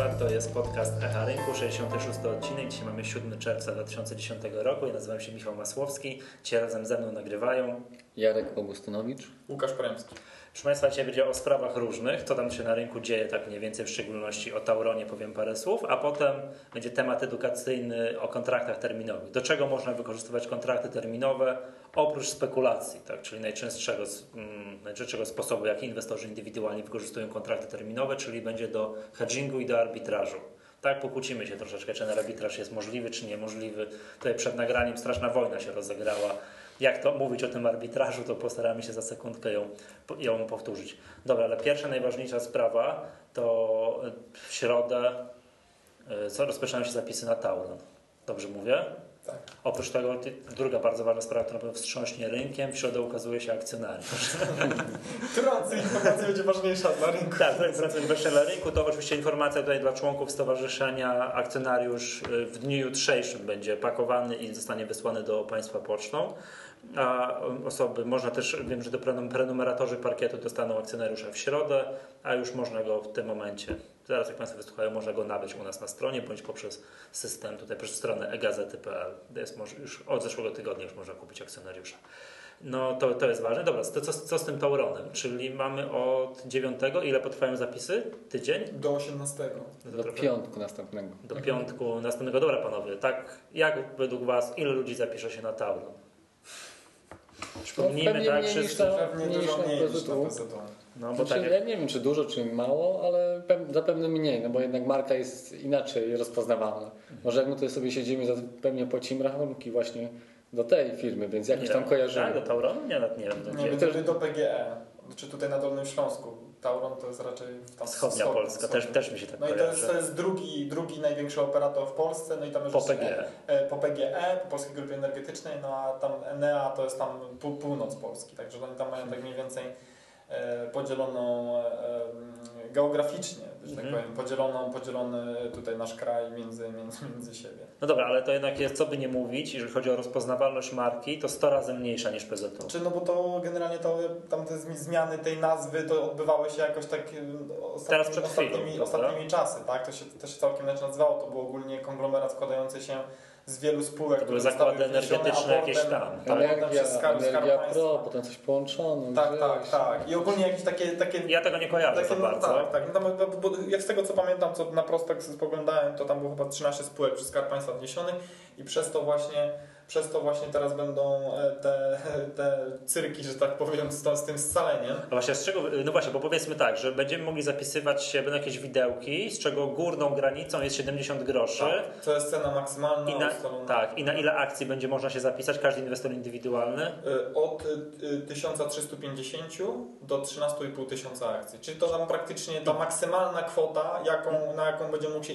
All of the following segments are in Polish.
Państwa, to jest podcast Echa Rynku, 66 odcinek. Dzisiaj mamy 7 czerwca 2010 roku. Ja nazywam się Michał Masłowski. Dzisiaj razem ze mną nagrywają Jarek Augustynowicz. Łukasz Poremski. Proszę Państwa, dzisiaj będzie o sprawach różnych, co tam się na rynku dzieje, tak mniej więcej, w szczególności o Tauronie powiem parę słów, a potem będzie temat edukacyjny o kontraktach terminowych. Do czego można wykorzystywać kontrakty terminowe oprócz spekulacji, tak? czyli najczęstszego, mm, najczęstszego sposobu, jaki inwestorzy indywidualni wykorzystują kontrakty terminowe, czyli będzie do hedgingu i do arbitrażu. Tak, pokłócimy się troszeczkę, czy ten arbitraż jest możliwy, czy niemożliwy. Tutaj przed nagraniem straszna wojna się rozegrała jak to mówić o tym arbitrażu, to postaramy się za sekundkę ją, ją powtórzyć. Dobra, ale pierwsza najważniejsza sprawa to w środę e, co rozpoczynają się zapisy na Tauron. Dobrze mówię? Tak. Oprócz tego druga bardzo ważna sprawa, która pewno wstrząśnie rynkiem, w środę ukazuje się akcjonariusz. Która informacja będzie ważniejsza dla rynku? Tak, informacja będzie ważniejsza dla rynku, to oczywiście informacja tutaj dla członków stowarzyszenia akcjonariusz e, w dniu jutrzejszym będzie pakowany i zostanie wysłany do Państwa pocztą a osoby, można też, wiem, że do prenumeratorzy parkietu dostaną akcjonariusza w środę, a już można go w tym momencie, zaraz jak Państwo wysłuchają, można go nabyć u nas na stronie, bądź poprzez system, tutaj przez stronę egazety.pl. Jest już od zeszłego tygodnia już można kupić akcjonariusza. No to, to jest ważne. Dobra, to co, co z tym Tauronem? Czyli mamy od 9, ile potrwają zapisy? Tydzień? Do 18. Do piątku następnego. Do piątku następnego. Dobra panowie, tak jak według Was, ile ludzi zapisze się na Tauron? Przypomnijmy, no, tak, wszyscy... Pewnie dużo mniej niż na No, bo znaczy, tak. Ja nie wiem, czy dużo, czy mało, ale zapewne mniej, no bo jednak marka jest inaczej rozpoznawalna. Może jak my tutaj sobie siedzimy, pewnie płacimy rachunki właśnie do tej firmy, więc jakoś tam kojarzymy. Tak, do Tauronu? Nie, nie wiem. Do, no, też... do PGE, czy tutaj na Dolnym Śląsku. Tauron to jest raczej tam wschodnia Polska, Też, też mi się tak No kojarzy. i to jest, to jest, drugi, drugi największy operator w Polsce, no i tam po PGE. E, po PGE, po Polskiej Grupie Energetycznej, no a tam Enea to jest tam pół, północ Polski, także oni tam mają tak mniej więcej e, podzieloną e, geograficznie, że tak mhm. powiem, podzieloną, podzielony tutaj nasz kraj między, między, między siebie. No dobra, ale to jednak jest, co by nie mówić, jeżeli chodzi o rozpoznawalność marki, to 100 razy mniejsza niż PZU. Czy no bo to generalnie to, tam te zmiany tej nazwy to odbywały się jakoś tak ostatnimi, Teraz przed chwilą, ostatnimi, ostatnimi czasy, tak? To się, to się całkiem inaczej nazywało, to był ogólnie konglomerat składający się z wielu spółek. To były zakłady energetyczne jakieś tam. Tak, energia, skarb, energia Pro, potem coś połączone. Tak, tak, tak. I ogólnie jakieś takie... takie ja tego nie kojarzę takie, bardzo. Tak, tak. No, tam, bo, jak z tego co pamiętam, co na prostak spoglądałem, to tam było chyba 13 spółek przez Skarb Państwa wniesionych i przez to właśnie przez to właśnie teraz będą e, te, te cyrki, że tak powiem, z, to, z tym scaleniem. No właśnie, z czego, no właśnie, bo powiedzmy tak, że będziemy mogli zapisywać się, będą jakieś widełki, z czego górną granicą jest 70 groszy. Tak, to jest cena maksymalna. I na, tak, i na ile akcji będzie można się zapisać, każdy inwestor indywidualny? E, od 1350 e, do 13,5 tysiąca akcji. Czyli to tam praktycznie ta maksymalna kwota, jaką, na jaką będzie mógł się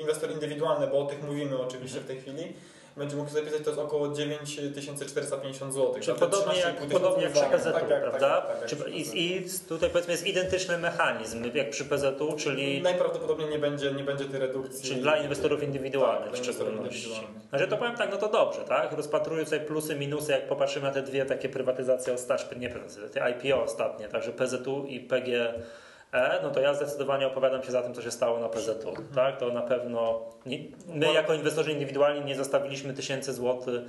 inwestor indywidualny, bo o tych mówimy oczywiście w tej chwili, będzie mógł zapisać, to jest około 9450 zł. Czyli podobnie jak, podobnie jak przy PZU, tak, tak, prawda? Tak, tak, tak, I, I tutaj powiedzmy jest identyczny mechanizm jak przy PZU, czyli... Najprawdopodobniej nie będzie, nie będzie tej redukcji. Czyli dla inwestorów indywidualnych tak, w szczególności. Znaczy to powiem tak, no to dobrze, tak? Rozpatruję tutaj plusy, minusy, jak popatrzymy na te dwie takie prywatyzacje ostatnie, nie prywatyzacje, IPO ostatnie, także PZU i PG E, no to ja zdecydowanie opowiadam się za tym, co się stało na PZU. Tak? To na pewno nie, my jako inwestorzy indywidualni nie zostawiliśmy tysięcy złotych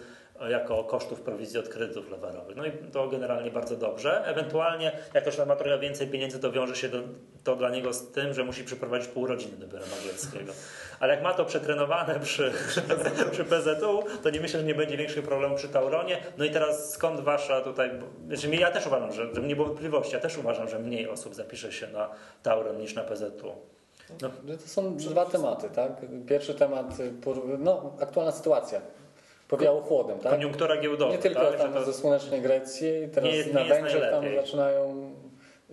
jako kosztów prowizji od kredytów lewarowych. No i to generalnie bardzo dobrze. Ewentualnie, jak ktoś ma trochę więcej pieniędzy, to wiąże się do, to dla niego z tym, że musi przeprowadzić pół rodziny do biura magierskiego. Ale jak ma to przetrenowane przy, przy PZU, to nie myślę, że nie będzie większych problemów przy Tauronie. No i teraz skąd wasza tutaj, znaczy ja też uważam, że, żeby nie było wątpliwości, ja też uważam, że mniej osób zapisze się na Tauron niż na PZU. No. To są dwa tematy, tak? Pierwszy temat, no, aktualna sytuacja powiało chłodem, tak? Koniunktura giełdowa. Nie tylko tak? tam ze słonecznej Grecji, teraz nie, na Węgrzech tam zaczynają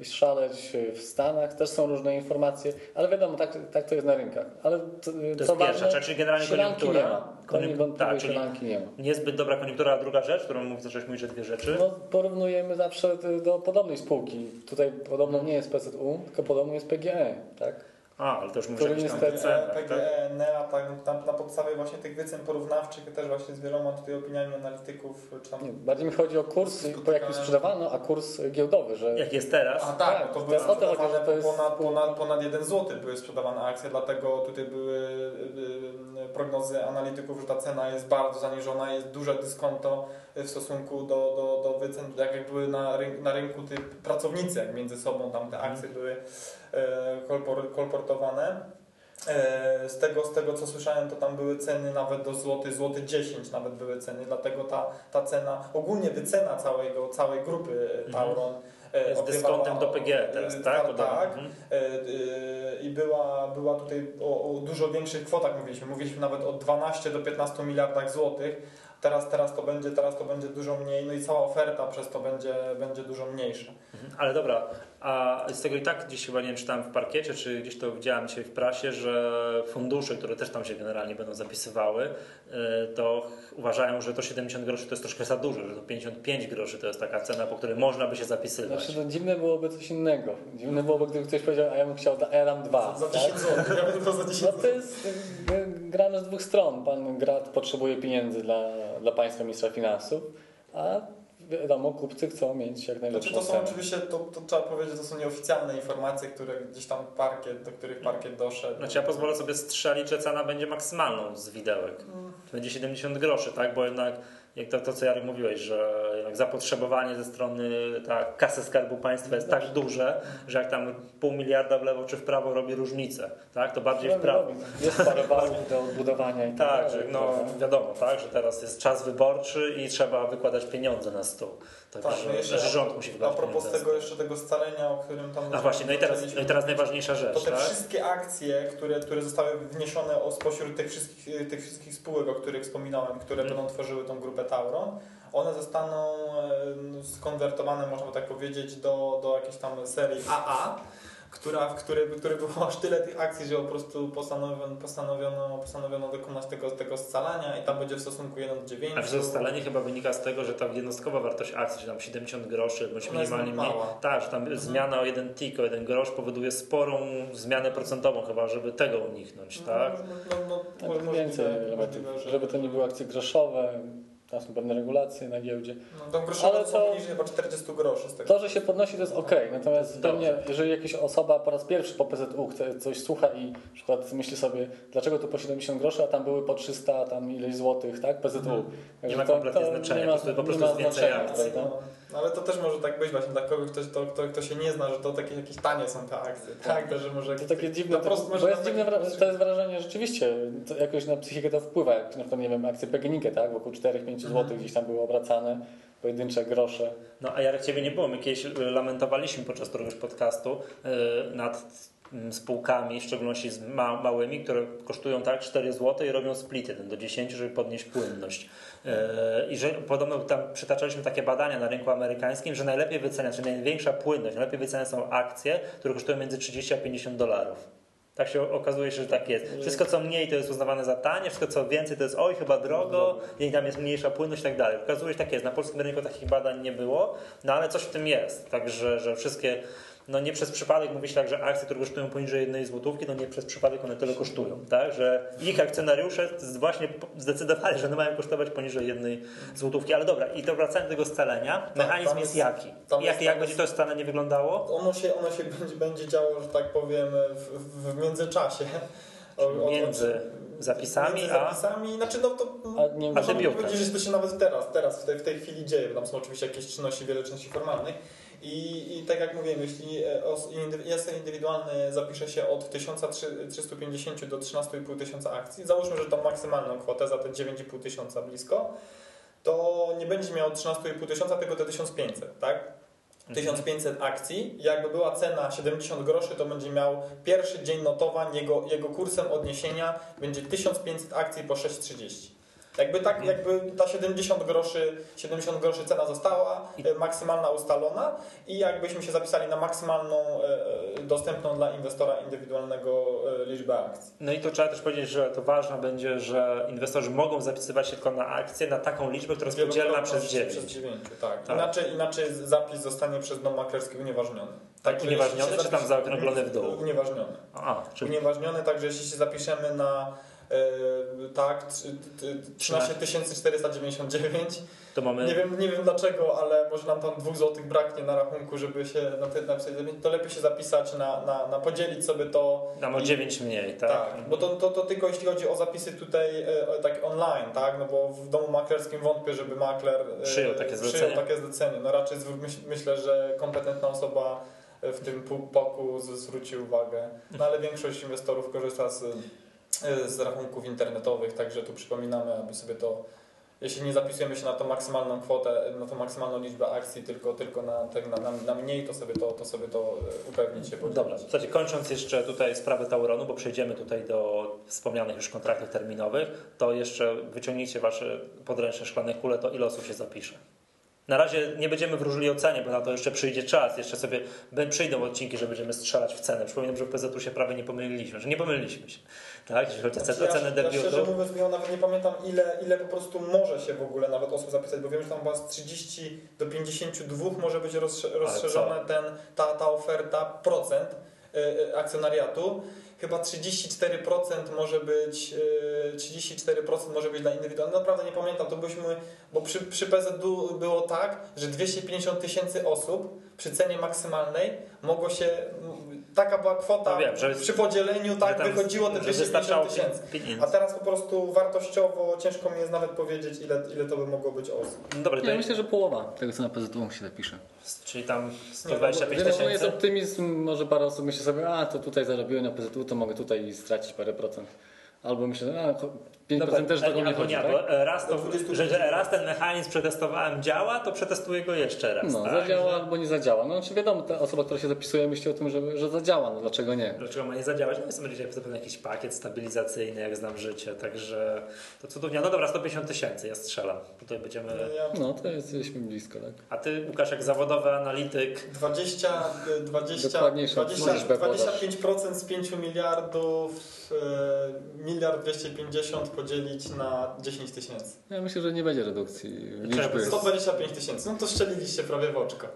szaleć w Stanach, też są różne informacje, ale wiadomo, tak, tak to jest na rynkach. Ale to, to co ważne, pierwsza, czyli generalnie koniunktura. Nie ma. Koniunktura, tak, czyli nie ma. Niezbyt dobra koniunktura, a druga rzecz, którą mówisz, zacząłeś mówić, że dwie rzeczy. No, porównujemy zawsze do podobnej spółki. Tutaj podobno nie jest PZU, tylko podobno jest PGE, tak? A, ale to już mówisz jakieś tam PGE, PGE, NEA, tak, na, na podstawie właśnie tych wycen porównawczych, też właśnie z wieloma tutaj opiniami analityków. Czy tam... Nie, bardziej mi chodzi o kurs, po jakim sprzedawano, a kurs giełdowy, że... Jak jest teraz? A tak, tak to były sprzedawane to jest... ponad, ponad, ponad 1 zł były sprzedawane akcje, dlatego tutaj były y, y, prognozy analityków, że ta cena jest bardzo zaniżona, jest duże dyskonto w stosunku do, do, do wycen, jak, jak były na, rynku, na rynku te pracownicy między sobą, tam te akcje mhm. były e, kolportowane. E, z tego, z tego co słyszałem, to tam były ceny nawet do złoty, złoty 10 nawet były ceny, dlatego ta, ta cena, ogólnie wycena całego, całej grupy mhm. Tauron mhm. jest dyskontem do PG teraz, tak? Tak, tak. Mhm. I była, była tutaj o, o, dużo większych kwotach mówiliśmy. Mówiliśmy nawet o 12 do 15 miliardach złotych, teraz, teraz, to będzie, teraz to będzie dużo mniej, no i cała oferta przez to będzie, będzie dużo mniejsza. Mhm. Ale dobra, a z tego i tak gdzieś chyba nie wiem, czytałem w parkiecie, czy gdzieś to widziałem dzisiaj w prasie, że fundusze, które też tam się generalnie będą zapisywały, y, to uważają, że to 70 groszy to jest troszkę za dużo, że to 55 groszy to jest taka cena, po której można by się zapisywać. Znaczy, no, dziwne byłoby coś innego. Dziwne byłoby, gdyby ktoś powiedział, a ja bym chciał ERAM 2. Za, za 10 tak? zł. Ja bym to za 10 no to jest grane z dwóch stron. Pan Grat potrzebuje pieniędzy dla, dla państwa ministra finansów, a wiadomo, kupcy chcą mieć jak najlepszą znaczy, to są oczywiście, to, to, trzeba powiedzieć, to są nieoficjalne informacje, które gdzieś tam parkiet, do których parkiet doszedł. Znaczy ja pozwolę sobie strzelić, że cena będzie maksymalną z widełek. Mm. Będzie 70 groszy, tak? Bo jednak jak to, to co Jarek mówiłeś, że jednak zapotrzebowanie ze strony ta kasy Skarbu Państwa jest tak duże, że jak tam pół miliarda w lewo czy w prawo robi różnicę, tak? to bardziej w prawo. Jest parę do odbudowania i tak, tak że no, wiadomo, tak, że teraz jest czas wyborczy i trzeba wykładać pieniądze na stół. Tak, tak no jeszcze, że rząd musi wydać A propos tego jeszcze tego scalenia, o którym tam... A właśnie, no i teraz, no i teraz najważniejsza rzecz. To te tak? wszystkie akcje, które, które zostały wniesione spośród tych wszystkich, tych wszystkich spółek, o których wspominałem, które hmm. będą tworzyły tą grupę Tauron, one zostaną skonwertowane, można tak powiedzieć, do, do jakiejś tam serii AA która, w której, w której było aż tyle tych akcji, że po prostu postanowiono, postanowiono, postanowiono dokonać tego, tego scalania i tam będzie w stosunku 1 do 9. A to scalenie chyba wynika z tego, że ta jednostkowa wartość akcji, że tam 70 groszy, bądź minimalnie mniej. Tak, że tam mhm. zmiana o jeden tik, o jeden grosz powoduje sporą zmianę procentową chyba, żeby tego uniknąć, no, tak? No, no, no, no więcej elementów, żeby to nie były akcje groszowe, tam są pewne regulacje na giełdzie. No, tam ale to, poniżej chyba 40 groszy. Z tego. To, że się podnosi, to jest ok. Natomiast pewnie, jeżeli jakaś osoba po raz pierwszy po PZU chce coś słucha i na przykład myśli sobie, dlaczego tu po 70 groszy, a tam były po 300 tam ileś złotych, tak? PZU. Hmm. Nie ma kompletnie znaczenia, nie ma, po prostu jest więcej akcji. No. No. ale to też może tak być właśnie dla kogoś, kto, kto, kto, kto się nie zna, że to takie jakieś tanie są te akcje. Tak, tak że może... To takie dziwne, to, bo jest dziwne, to jest wrażenie, rzeczywiście, to jakoś na psychikę to wpływa, jak na przykład, nie wiem, akcje PGNiG, tak? Wokół 4-5 zł mhm. gdzieś tam były obracane pojedyncze grosze. No a jak Ciebie nie było, my kiedyś y, lamentowaliśmy podczas któregoś podcastu yy, nad spółkami, w szczególności z ma małymi, które kosztują tak 4 zł i robią split 1 do 10, żeby podnieść płynność. Yy, I że podobno tam przytaczaliśmy takie badania na rynku amerykańskim, że najlepiej wycenia, czyli największa płynność, najlepiej wyceniane są akcje, które kosztują między 30 a 50 dolarów. Tak się okazuje, że tak jest. Wszystko co mniej to jest uznawane za tanie, wszystko co więcej to jest oj, chyba drogo, i tam jest mniejsza płynność i tak dalej. Okazuje się, że tak jest. Na polskim rynku takich badań nie było, no ale coś w tym jest. Także, że wszystkie no nie przez przypadek mówi się tak, że akcje, które kosztują poniżej jednej złotówki, no nie przez przypadek one tyle kosztują, tak? Że ich akcjonariusze właśnie zdecydowali, że one mają kosztować poniżej jednej złotówki. Ale dobra, i to wracając do tego scalenia, mechanizm jest, jest, jaki? Jak, jest, jak będzie to scalenie wyglądało? Ono się, ono się będzie, będzie działo, że tak powiem, w, w międzyczasie. między zapisami, między zapisami, a... znaczy no to a nie można powiedzieć, że to się nawet teraz, teraz w tej, w tej chwili dzieje, bo tam są oczywiście jakieś czynności, wiele czynności formalnych, i, I tak jak mówiłem, jeśli jasne indywidualny zapisze się od 1350 do 13,5 tysiąca akcji, załóżmy, że tą maksymalną kwotę za te 9,5 tysiąca blisko, to nie będzie miał 13,5 tysiąca, tylko te 1500, tak? 1500 mhm. akcji. Jakby była cena 70 groszy, to będzie miał pierwszy dzień notowań, jego, jego kursem odniesienia będzie 1500 akcji po 6,30. Jakby tak, jakby ta 70 groszy, 70 groszy cena została e, maksymalna ustalona i jakbyśmy się zapisali na maksymalną e, e, dostępną dla inwestora indywidualnego liczbę akcji. No i to trzeba też powiedzieć, że to ważne będzie, że inwestorzy mogą zapisywać się tylko na akcję na taką liczbę, która jest podzielna przez 9. Przez 9 tak. tak. Inaczej, inaczej zapis zostanie przez dom maklerski unieważniony. Tak, unieważniony czy tam zaokrąglony w dół? Unieważniony. A, czyli... Unieważniony, także jeśli się zapiszemy na tak, 13 499. To mamy... nie, wiem, nie wiem dlaczego, ale może nam tam dwóch złotych braknie na rachunku, żeby się na te napisać. To lepiej się zapisać na, na, na podzielić sobie to. Nam o 9 mniej, tak? Tak, bo to, to, to tylko jeśli chodzi o zapisy tutaj e, tak online, tak? No bo w domu maklerskim wątpię, żeby makler e, przyjął takie zlecenie. Przyjął takie zlecenie. No raczej myślę, że kompetentna osoba w tym półpoku zwróci uwagę. No ale większość inwestorów korzysta z z rachunków internetowych, także tu przypominamy, aby sobie to, jeśli nie zapisujemy się na tą maksymalną kwotę, na tą maksymalną liczbę akcji, tylko, tylko na, tak na, na, mniej, to sobie to, to, sobie to e, upewnić się. Dobra, w zasadzie kończąc jeszcze tutaj sprawę Tauronu, bo przejdziemy tutaj do wspomnianych już kontraktów terminowych, to jeszcze wyciągnijcie Wasze podręczne szklane kule, to ile osób się zapisze. Na razie nie będziemy wróżyli o cenie, bo na to jeszcze przyjdzie czas. Jeszcze sobie przyjdą odcinki, że będziemy strzelać w cenę. Przypominam, że w PZU się prawie nie pomyliliśmy, że nie pomyliliśmy się. Tak, jeśli chodzi o cenę ja, debiutu. Ja szczerze mówiąc, ja nawet nie pamiętam ile, ile po prostu może się w ogóle nawet osób zapisać, bo wiem, że tam chyba z 30 do 52 może być rozszerzone ten, ta, ta oferta, procent y, akcjonariatu chyba 34% może być 34% y, może być dla indywidualnych. Naprawdę nie pamiętam, to byśmy, bo przy, przy PZU było tak, że 250 tysięcy osób przy cenie maksymalnej mogło się taka była kwota, no wiem, że, przy podzieleniu tak wychodziło te 250 tysięcy. A teraz po prostu wartościowo ciężko mi jest nawet powiedzieć, ile, ile to by mogło być osób. No dobra, ja myślę, że połowa tego, co na PZU się napisze. Czyli tam 125 tysięcy? jest optymizm, może parę osób myśli sobie, a to tutaj zarobiłem na PZU, to mogę tutaj stracić parę procent. Albo myślę, że 5% no, też tego nie chodzi, nie, tak? raz, to, że, że raz ten mechanizm przetestowałem działa, to przetestuję go jeszcze raz. No, tak? zadziała albo nie zadziała. No, czy wiadomo, ta osoba, która się zapisuje, myśli o tym, że, że zadziała, no dlaczego nie? Dlaczego ma nie zadziałać? No jest będzie zapewne jakiś pakiet stabilizacyjny, jak znam życie, także to cudownie. No dobra, 150 tysięcy, ja strzelam. Tutaj będziemy... No, to jesteśmy blisko, tak. A ty, Łukasz, jak zawodowy analityk... 20, 20, 20 25% z 5 miliardów, e, miliard 250 podzielić na 10 tysięcy. Ja myślę, że nie będzie redukcji liczby. 125 tysięcy, no to szczeliliście prawie w oczko.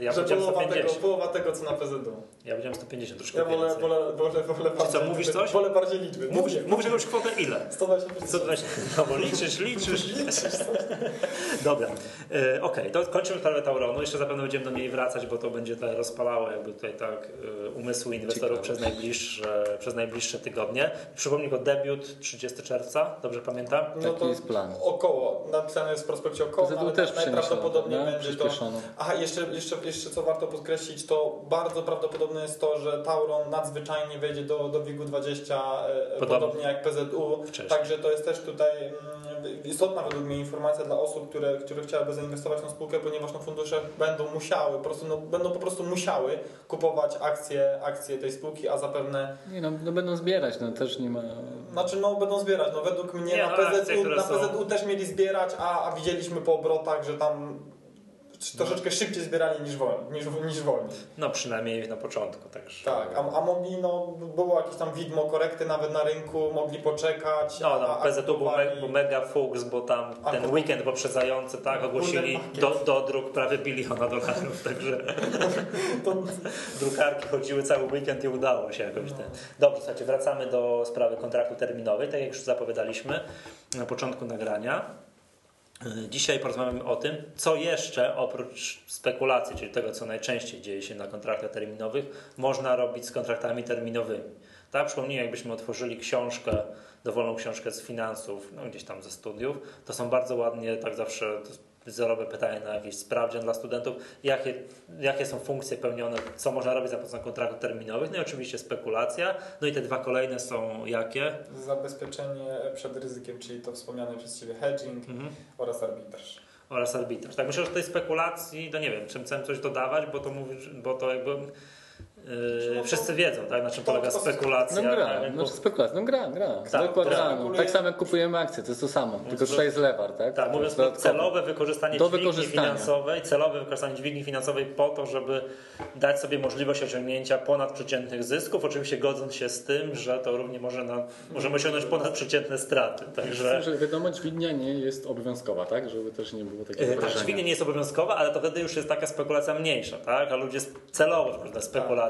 ja że połowa tego, połowa tego, co na PZU. Ja powiedziałem 150, troszkę Ja wolę, wolę, wolę, wolę bardziej co, mówisz coś? Wolę bardziej liczby. Mówisz, mówisz jakąś kwotę ile? 125 120. No bo liczysz, liczysz. liczysz Dobra, e, okej, okay. to kończymy tę Tauronu. Jeszcze zapewne będziemy do niej wracać, bo to będzie to rozpalało jakby tutaj tak e, umysły inwestorów przez najbliższe, przez najbliższe tygodnie. Przypomnij go debiut 30 czerwca, dobrze pamiętam? No Taki jest plan. Około, napisane jest w prospekcie około, ale też najprawdopodobniej będzie to... Aha, jeszcze, jeszcze, jeszcze co warto podkreślić, to bardzo prawdopodobne jest to, że Tauron nadzwyczajnie wejdzie do, do WIG-20 e, podobnie. podobnie jak PZU, Wcześniej. także to jest też tutaj mm, istotna według mnie informacja dla osób, które, które chciałyby zainwestować w tą spółkę, ponieważ no, fundusze będą musiały, po prostu, no, będą po prostu musiały kupować akcje, akcje tej spółki, a zapewne... Nie no, no będą zbierać, no też nie ma... Znaczy no będą zbierać, no według mnie nie, na, no, PZU, akcje, na PZU są... też mieli zbierać, a, a widzieliśmy po obrotach, że tam troszeczkę szybciej zbierali niż, wolniej, niż, niż wolniej. No przynajmniej na początku. Także... Tak, a, a mogli, no było jakieś tam widmo korekty nawet na rynku, mogli poczekać. No, no PZU był, me, był mega fuks, bo tam a, ten weekend poprzedzający tak, ogłosili do, do druk prawie biliona dolarów, także to... drukarki chodziły cały weekend i udało się jakoś. No. Ten. Dobrze, słuchajcie, wracamy do sprawy kontraktu terminowej, tak jak już zapowiadaliśmy na początku nagrania. Dzisiaj porozmawiamy o tym, co jeszcze oprócz spekulacji, czyli tego, co najczęściej dzieje się na kontraktach terminowych, można robić z kontraktami terminowymi. Tak, przypomnijmy, jakbyśmy otworzyli książkę, dowolną książkę z finansów, no gdzieś tam ze studiów, to są bardzo ładnie, tak zawsze wzorowe pytanie na jakiś sprawdzian dla studentów, jakie, jakie są funkcje pełnione, co można robić za pomocą kontraktów terminowych, no i oczywiście spekulacja, no i te dwa kolejne są jakie? Zabezpieczenie przed ryzykiem, czyli to wspomniane przez Ciebie hedging mhm. oraz arbitraż. Oraz arbitraż. Tak, myślę, że tej spekulacji, to nie wiem, czym chcę coś dodawać, bo to, mówi, bo to jakby Yy, wszyscy wiedzą, tak, na czym polega spekulacja. No gra, tak, znaczy spekulacja, no gra, gra. Tak, gra. tak, no, tak samo jak kupujemy akcje, to jest to samo, tylko tutaj jest lewar, tak? Tak, mówiąc to celowe wykorzystanie Do dźwigni finansowej, celowe wykorzystanie dźwigni finansowej po to, żeby dać sobie możliwość osiągnięcia ponadprzeciętnych zysków, oczywiście godząc się z tym, że to równie może na, możemy osiągnąć ponadprzeciętne straty. Także Że wiadomo, dźwignia nie jest obowiązkowa, tak? Żeby też nie było takiego Tak, wrażenia. dźwignia nie jest obowiązkowa, ale to wtedy już jest taka spekulacja mniejsza, tak? A ludzie celowo wchodzą na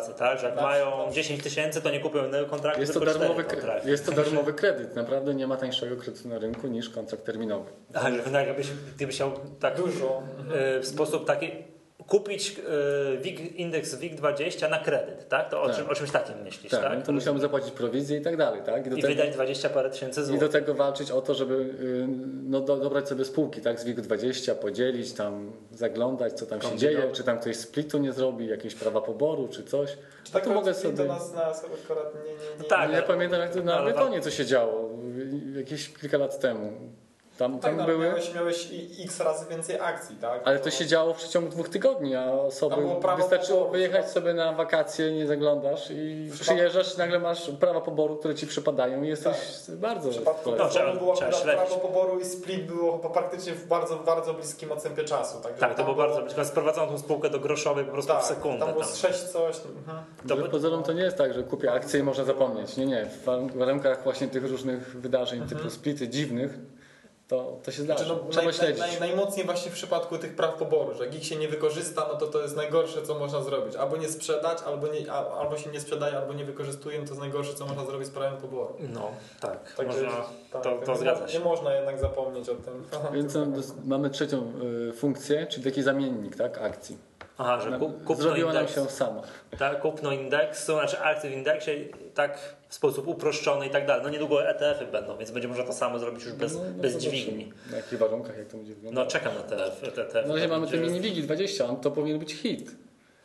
spekulacje, tak? Że jak Tak, mają tak. 10 tysięcy, to nie kupują innego kontraktu, Jest to, darmowy, kontrakty. jest to darmowy kredyt. Naprawdę nie ma tańszego kredytu na rynku niż kontrakt terminowy. A, że tak, jakbyś, gdybyś chciał tak Dużo. e, w sposób taki kupić e, WIG, indeks WIG20 na kredyt, tak? To o, Tak. czym, o czymś takim myślisz, Tak, tak? no to musiałem zapłacić prowizję i tak dalej, tak? do I tego- wydać 20 parę tysięcy I do złotych. tego walczyć o to, żeby y, no, do, dobrać sobie spółki, tak, z WIG20, podzielić, tam zaglądać, co tam się dzieje, czy tam ktoś splitu nie zrobi, jakieś prawa poboru, czy coś. Czy No tak to mogę to sobie... nas, nas akurat nie, nie, nie. Tak, ja ale- pamiętam jak to na ale- betonie co się działo, jakieś kilka lat temu. Tam, Tak, tam no, były... miałeś, miałeś i- x razy więcej akcji, tak? Ale to się działo w przeciągu dwóch tygodni, a osoby było prawo wystarczyło poboru, wyjechać tak? sobie na wakacje, nie zaglądasz i przyjeżdżasz i nagle masz prawa poboru, które ci przypadają i jesteś bardzo W przypadku No, trzeba- no, było trzeba prawo poboru i split było chyba praktycznie w bardzo, bardzo bliskim odstępie czasu. Także Tak, to tam było bardzo blisko. Sprowadzono tą spółkę do groszowej po prostu tak, w sekundę. Tam było tam. z 6 coś. Mhm. To To by- pozorom to nie jest tak, że kupię akcję i można zapomnieć. Nie, nie. W warun- warunkach właśnie tych różnych wydarzeń typu splity dziwnych, to, to się zdarza. Znaczy, no, Trzeba naj, śledzić. naj, naj, najmocniej właśnie w przypadku tych praw poboru, że jak ich się nie wykorzysta, no to to jest najgorsze, co można zrobić. Albo nie sprzedać, albo, nie, a- albo się nie sprzedaje, albo nie wykorzystuje, no to jest najgorsze, co można zrobić z prawem poboru. No, tak. Także Można, tak, to, tak, to nie, zgadza się. Nie można jednak zapomnieć o tym. Więc mamy trzecią y, funkcję, czyli taki zamiennik tak, akcji. Aha, że kup, kupno Zrobiła nam indeksu. się sama. Tak, kupno indeksu, znaczy akcje w indeksie tak w sposób uproszczony i tak dalej. No niedługo ETF-y będą, więc będzie można to samo zrobić już bez, No, no bez dźwigni. Na jakich warunkach, jak to będzie wyglądało. No czekam na te ETF. No, że mamy te mini wigi 20, on to powinien być hit.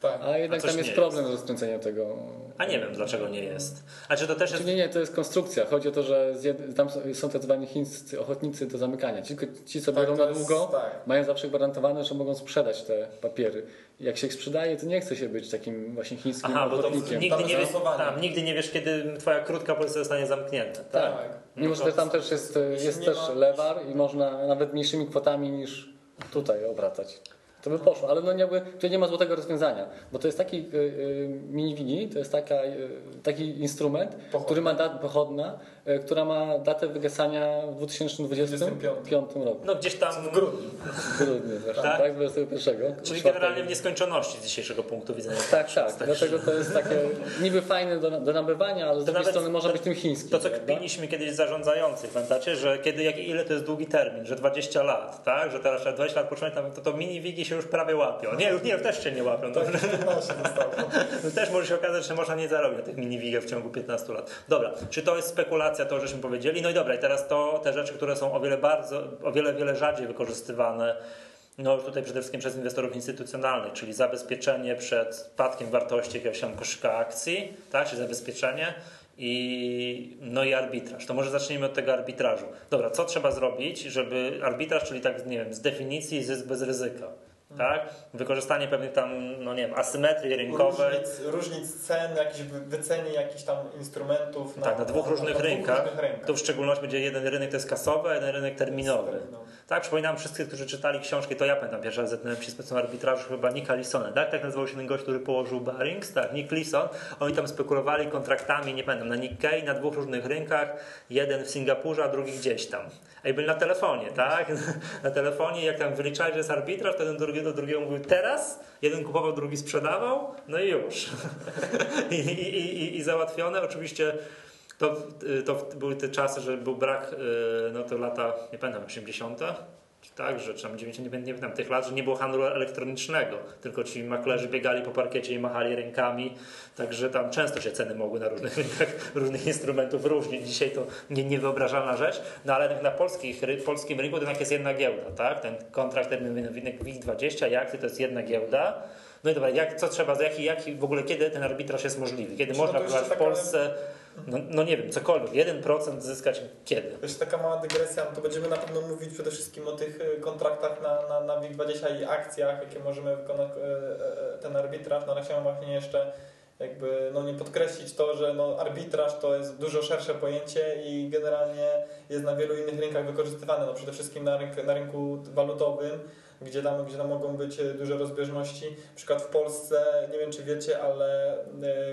Tak. A jednak A tam jest problem z rozkręceniem tego. A nie wiem dlaczego nie jest. A czy to też jest... Znaczy, nie, nie, to jest konstrukcja. Chodzi o to, że tam są- tak zwani chińscy ochotnicy do zamykania. Ci, ci co Tak, biorą na jest- długo, tak. mają zawsze gwarantowane, że mogą sprzedać te papiery. Jak się ich sprzedaje, to nie chce się być takim właśnie chińskim Aha, bo to ochotnikiem. nigdy Tam nie, jest wiesz, tam, nigdy nie wiesz, kiedy twoja krótka pozycja zostanie zamknięta. Tak. Tak. Mimo, że No tam też jest, jest też ma- lewar i można nawet mniejszymi kwotami niż tutaj obracać. To by poszło, ale no jakby, tutaj nie ma złotego rozwiązania, bo to jest taki y, y, mini to jest taka, y, taki instrument, Pochodna. który ma dat, pochodna, która ma datę wygasania w 2025 roku. No gdzieś tam... W grudniu. W grudniu zresztą, Tak? tak? 21. Czyli generalnie w nieskończoności z dzisiejszego punktu widzenia. Tak, tak. Dlatego to jest takie niby fajne do, do nabywania, ale z drugiej nawet strony może to- być tym chińskim. To, co kpiliśmy kiedyś z zarządzających, pamiętacie, że kiedy, jak, ile to jest długi termin, że 20 lat, tak? Że teraz trzeba 20 lat począć, to, to mini wigi się już prawie łapią. Nie, już nie, też się nie łapią. To, Tak, 15 zostało. też może się okazać, że można nie zarobić na tych mini wigach w ciągu 15 lat. Dobra, czy to jest spekulacja, to żeśmy powiedzieli. No i dobra, i teraz to te rzeczy, które są o wiele bardzo, o wiele, wiele rzadziej wykorzystywane. No tutaj przede wszystkim przez inwestorów instytucjonalnych, czyli zabezpieczenie przed spadkiem wartości jakiegoś tam koszyka akcji, tak, czy zabezpieczenie i, no i arbitraż. To może zacznijmy od tego arbitrażu. Dobra, co trzeba zrobić, żeby arbitraż, czyli tak, nie wiem, z definicji zysk bez ryzyka, tak? Wykorzystanie pewnych tam, no nie wiem, asymetrii rynkowej. Różnic, różnic cen, jakieś wy- wycenie jakichś tam instrumentów na, Tak, na dwóch różnych na rynkach. różnych rynkach. Tu w szczególności będzie jeden rynek to jest kasowy, a jeden rynek terminowy. Tak, przypominam wszystkich, którzy czytali książki, to ja pamiętam pierwszy raz zetknąłem się z specem arbitrażu chyba Nicka Lisona, tak? Tak nazywał się ten gość, który położył Barings, tak, Nick Lison. Oni tam spekulowali kontraktami, nie pamiętam, na Nikkei, na dwóch różnych rynkach, jeden w Singapurze, a drugi gdzieś tam. A i byli na telefonie, tak? Na telefonie, jak tam wyliczali, że jest arbitraż, to jeden do drugiego, do drugiego mówił teraz, jeden kupował, drugi sprzedawał, no i już. I, i, i, i załatwione. Oczywiście to, to były te czasy, że był brak, y, no to lata, nie pamiętam, 80. czy Tak, że czy tam 90, nie, pamiętam tych lat, że nie było handlu elektronicznego, tylko ci maklerzy biegali po parkiecie i machali rękami, także tam często się ceny mogły na różnych rynkach różnych instrumentów różnić. Dzisiaj to nie, niewyobrażalna rzecz, no ale na polskich, polskim rynku to jednak jest jedna giełda, tak? Ten kontrakt terminowy WIG20 i akcje to jest jedna giełda. No i dobra, jak, co trzeba, jaki, jaki w ogóle, kiedy ten arbitraż jest możliwy? Kiedy no można próbować w taka- Polsce, no, no nie wiem, cokolwiek, 1% zyskać kiedy? Jeszcze taka mała dygresja, no to będziemy na pewno mówić przede wszystkim o tych y, kontraktach na, na, na WIG20 i akcjach, jakie możemy wykonać, y, y, ten arbitraż. No ale chciałem właśnie jeszcze jakby no nie podkreślić to, że no arbitraż to jest dużo szersze pojęcie i generalnie jest na wielu innych rynkach wykorzystywane, no przede wszystkim na, rynku, na rynku walutowym, gdzie tam, gdzie tam mogą być duże rozbieżności. Na przykład w Polsce, nie wiem czy wiecie, ale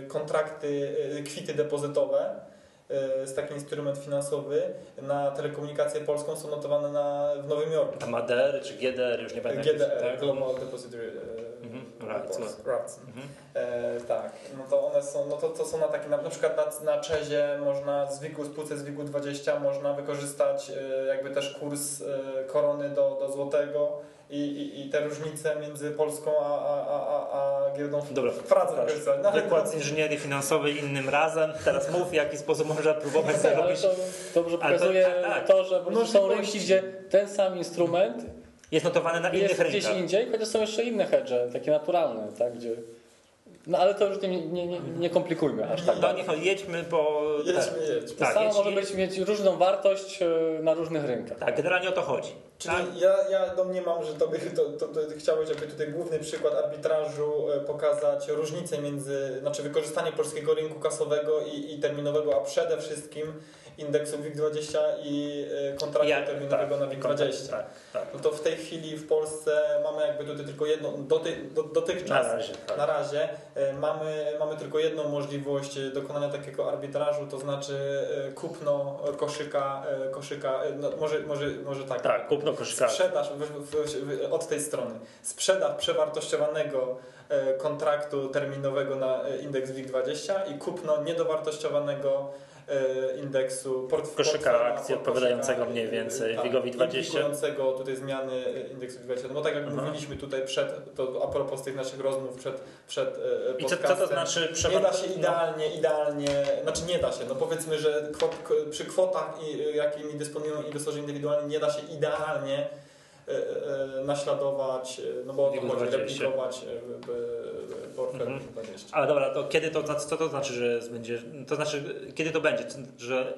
kontrakty, kwity depozytowe jest taki instrument finansowy na telekomunikację polską są notowane na, w Nowym Jorku. A MADR czy GDR, już nie pamiętam. GDR, tak? Global Depository mm-hmm. Rights. Mm-hmm. E, tak, no to one są, no to, to są na takie, na, na przykład na, na Czezie można z WIG-u, spółce z WIG-u 20 można wykorzystać e, jakby też kurs e, korony do, do złotego i, i, i te różnice między Polską a, a, a, a giełdą w Dobra. No, Wykład z inżynierii finansowej innym razem. Teraz mów, w jaki sposób można próbować zarobić. To dobrze pokazuje to, tak, tak. to, że no, są rynki, gdzie ten sam instrument jest notowany na innych jest rynkach. gdzieś indziej, chociaż są jeszcze inne hedge, takie naturalne, tak, gdzie no ale to już nie, nie, nie, nie komplikujmy aż tak. No niech jedźmy, bo... Jedźmy, jedźmy. Tak, samo może być, mieć różną wartość e, na różnych rynkach. Tak, generalnie o to chodzi. Czyli tak? ja, ja domniemam, że to, by, to, to, to chciałeś jakby tutaj główny przykład arbitrażu e, pokazać różnicę między, znaczy wykorzystanie polskiego rynku kasowego i, i terminowego, a przede wszystkim indeksu WIG20 i e, kontraktu ja, terminowego tak, na WIG20. Tak, tak. No to w tej chwili w Polsce mamy jakby tutaj tylko jedną, doty, do, dotychczas, na razie, tak. na razie e, mamy, mamy tylko jedną możliwość dokonania takiego arbitrażu, to znaczy e, kupno koszyka, koszyka no może, może, może tak. Tak, kupno koszyka. Sprzedaż w, w, w, od tej strony. Sprzedaż przewartościowanego kontraktu terminowego na indeks WIG20 i kupno niedowartościowanego E, indeksu port, koszyka akcji odpowiadającego mniej więcej tak, WIGowi 20. tutaj zmiany indeksu 20. No tak jak Aha. mówiliśmy tutaj przed, to a propos tych naszych rozmów przed, przed e, I co, co to znaczy? Nie da się idealnie, no. idealnie, znaczy nie da się, no powiedzmy, że przy kwotach, jakimi dysponują inwestorzy indywidualni nie da się idealnie e, naśladować, no bo to chodzi, replikować portfel mhm. 20. Ale dobra, to kiedy to, co to znaczy, że będzie, to znaczy, kiedy to będzie, że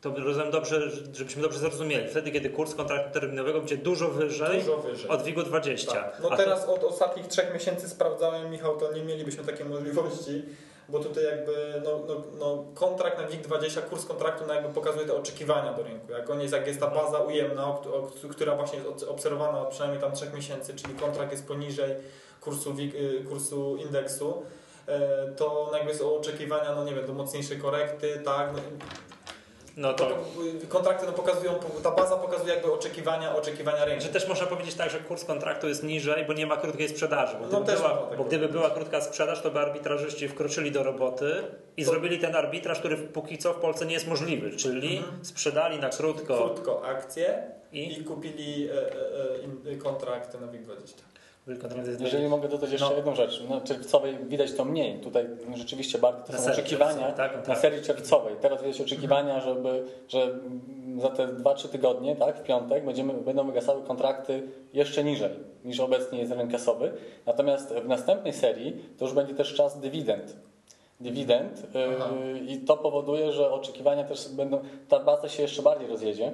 to rozumiem dobrze, żebyśmy dobrze zrozumieli. Wtedy, kiedy kurs kontraktu terminowego będzie dużo wyżej, dużo wyżej. od WIG-u 20. Tak. No A teraz to... od ostatnich trzech miesięcy sprawdzałem, Michał, to nie mielibyśmy takiej możliwości, bo tutaj jakby no, no, no kontrakt na WIG20, kurs kontraktu no jakby pokazuje te oczekiwania do rynku. Jak on jest, jak jest ta baza ujemna, która właśnie jest obserwowana od przynajmniej tam trzech miesięcy, czyli kontrakt jest poniżej kursu, y, kursu indeksu, e, to jakby są oczekiwania, no nie wiem, do mocniejszej korekty, tak, no, no to... Kontrakty no pokazują, ta baza pokazuje jakby oczekiwania, oczekiwania rynku. Że też można powiedzieć tak, że kurs kontraktu jest niżej, bo nie ma krótkiej sprzedaży. Bo no gdyby, no była, tak bo gdyby była krótka sprzedaż, to by arbitrażyści wkroczyli do roboty i to... zrobili ten arbitraż, który póki co w Polsce nie jest możliwy, czyli mhm. sprzedali na krótko... Krótko akcje i, i kupili e, e, e, kontrakt na WIG20. Jeżeli mogę dodać jeszcze no. jedną rzecz. Na czerwcowej widać to mniej. Tutaj rzeczywiście bardzo to na są oczekiwania tak, tak. na serii czerwcowej. Teraz widać oczekiwania, mhm. żeby, że za te 2-3 tygodnie, tak, w piątek będziemy, będą wygasały kontrakty jeszcze niżej niż obecnie jest rynek kasowy. Natomiast w następnej serii to już będzie też czas dywidend dywidend yy, i to powoduje, że oczekiwania też będą, ta baza się jeszcze bardziej rozjedzie,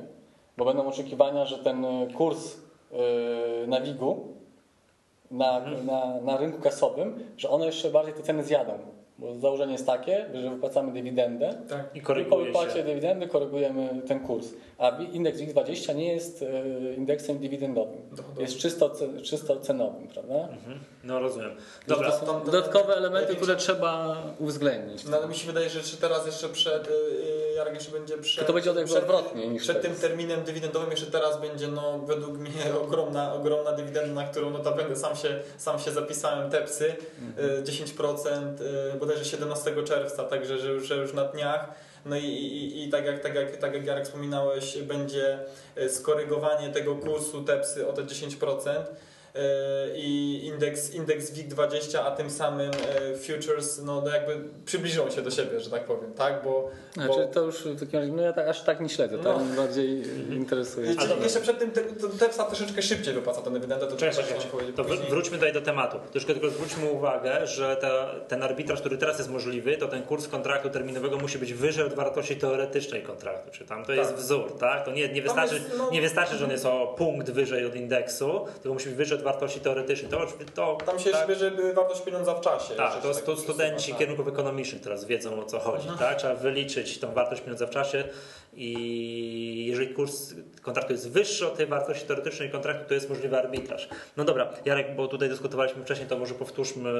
bo będą oczekiwania, że ten kurs yy, na WIG-u na, mhm. na, na rynku kasowym, że one jeszcze bardziej te ceny zjadą. Bo założenie jest takie, że wypłacamy dywidendę tak. i, i po wypłacie się. dywidendy korygujemy ten kurs. A indeks WIG20 nie jest e, indeksem dywidendowym. Dochodowy. Jest czysto, czysto cenowym, prawda? Mhm. No rozumiem. Dobra. To są dodatkowe elementy, które trzeba uwzględnić. No, mi się wydaje, że teraz jeszcze przed, e, Jarek jeszcze będzie przed... To będzie przed, odwrotnie niż Przed tym terminem dywidendowym jeszcze teraz będzie no według mnie ogromna, ogromna dywidenda, na którą notabene sam się, sam się zapisałem, TEPSy, mhm. 10%, bodajże 17 czerwca, także że już, że już na dniach. No i, i, i tak, jak, tak, jak, tak jak Jarek wspominałeś, będzie e, skorygowanie tego kursu TEPSy o te 10%. E, i indeks, indeks WIG20, a tym samym e, futures no, no jakby przybliżą się do siebie, że tak powiem, tak? Bo, znaczy, bo... to już w takim razie, no ja tak, aż tak nie śledzę, no. tak? bardziej interesuje. Czyli jeszcze przed tym TEPSA troszeczkę szybciej wypłaca ten dywidend, to, Cześć, to wróćmy tutaj do tematu. Troszkę tylko zwróćmy uwagę, że ta, ten arbitraż, który teraz jest możliwy, to ten kurs kontraktu terminowego musi być wyżej od wartości teoretycznej kontraktu, czy tam to tak. jest wzór, tak? To nie, nie, wystarczy, jest, no... nie wystarczy, że on jest o punkt wyżej od indeksu, tylko musi być wyżej od wartości teoretycznej. To, to, Tam się tak, bierze wartość pieniądza w czasie. tak, to, tak studenci tak. kierunków ekonomicznych teraz wiedzą o co chodzi. Tak? Trzeba wyliczyć tą wartość pieniądza w czasie i jeżeli kurs kontraktu jest wyższy od tej wartości teoretycznej kontraktu, to jest możliwy arbitraż. No dobra, Jarek, bo tutaj dyskutowaliśmy wcześniej, to może powtórzmy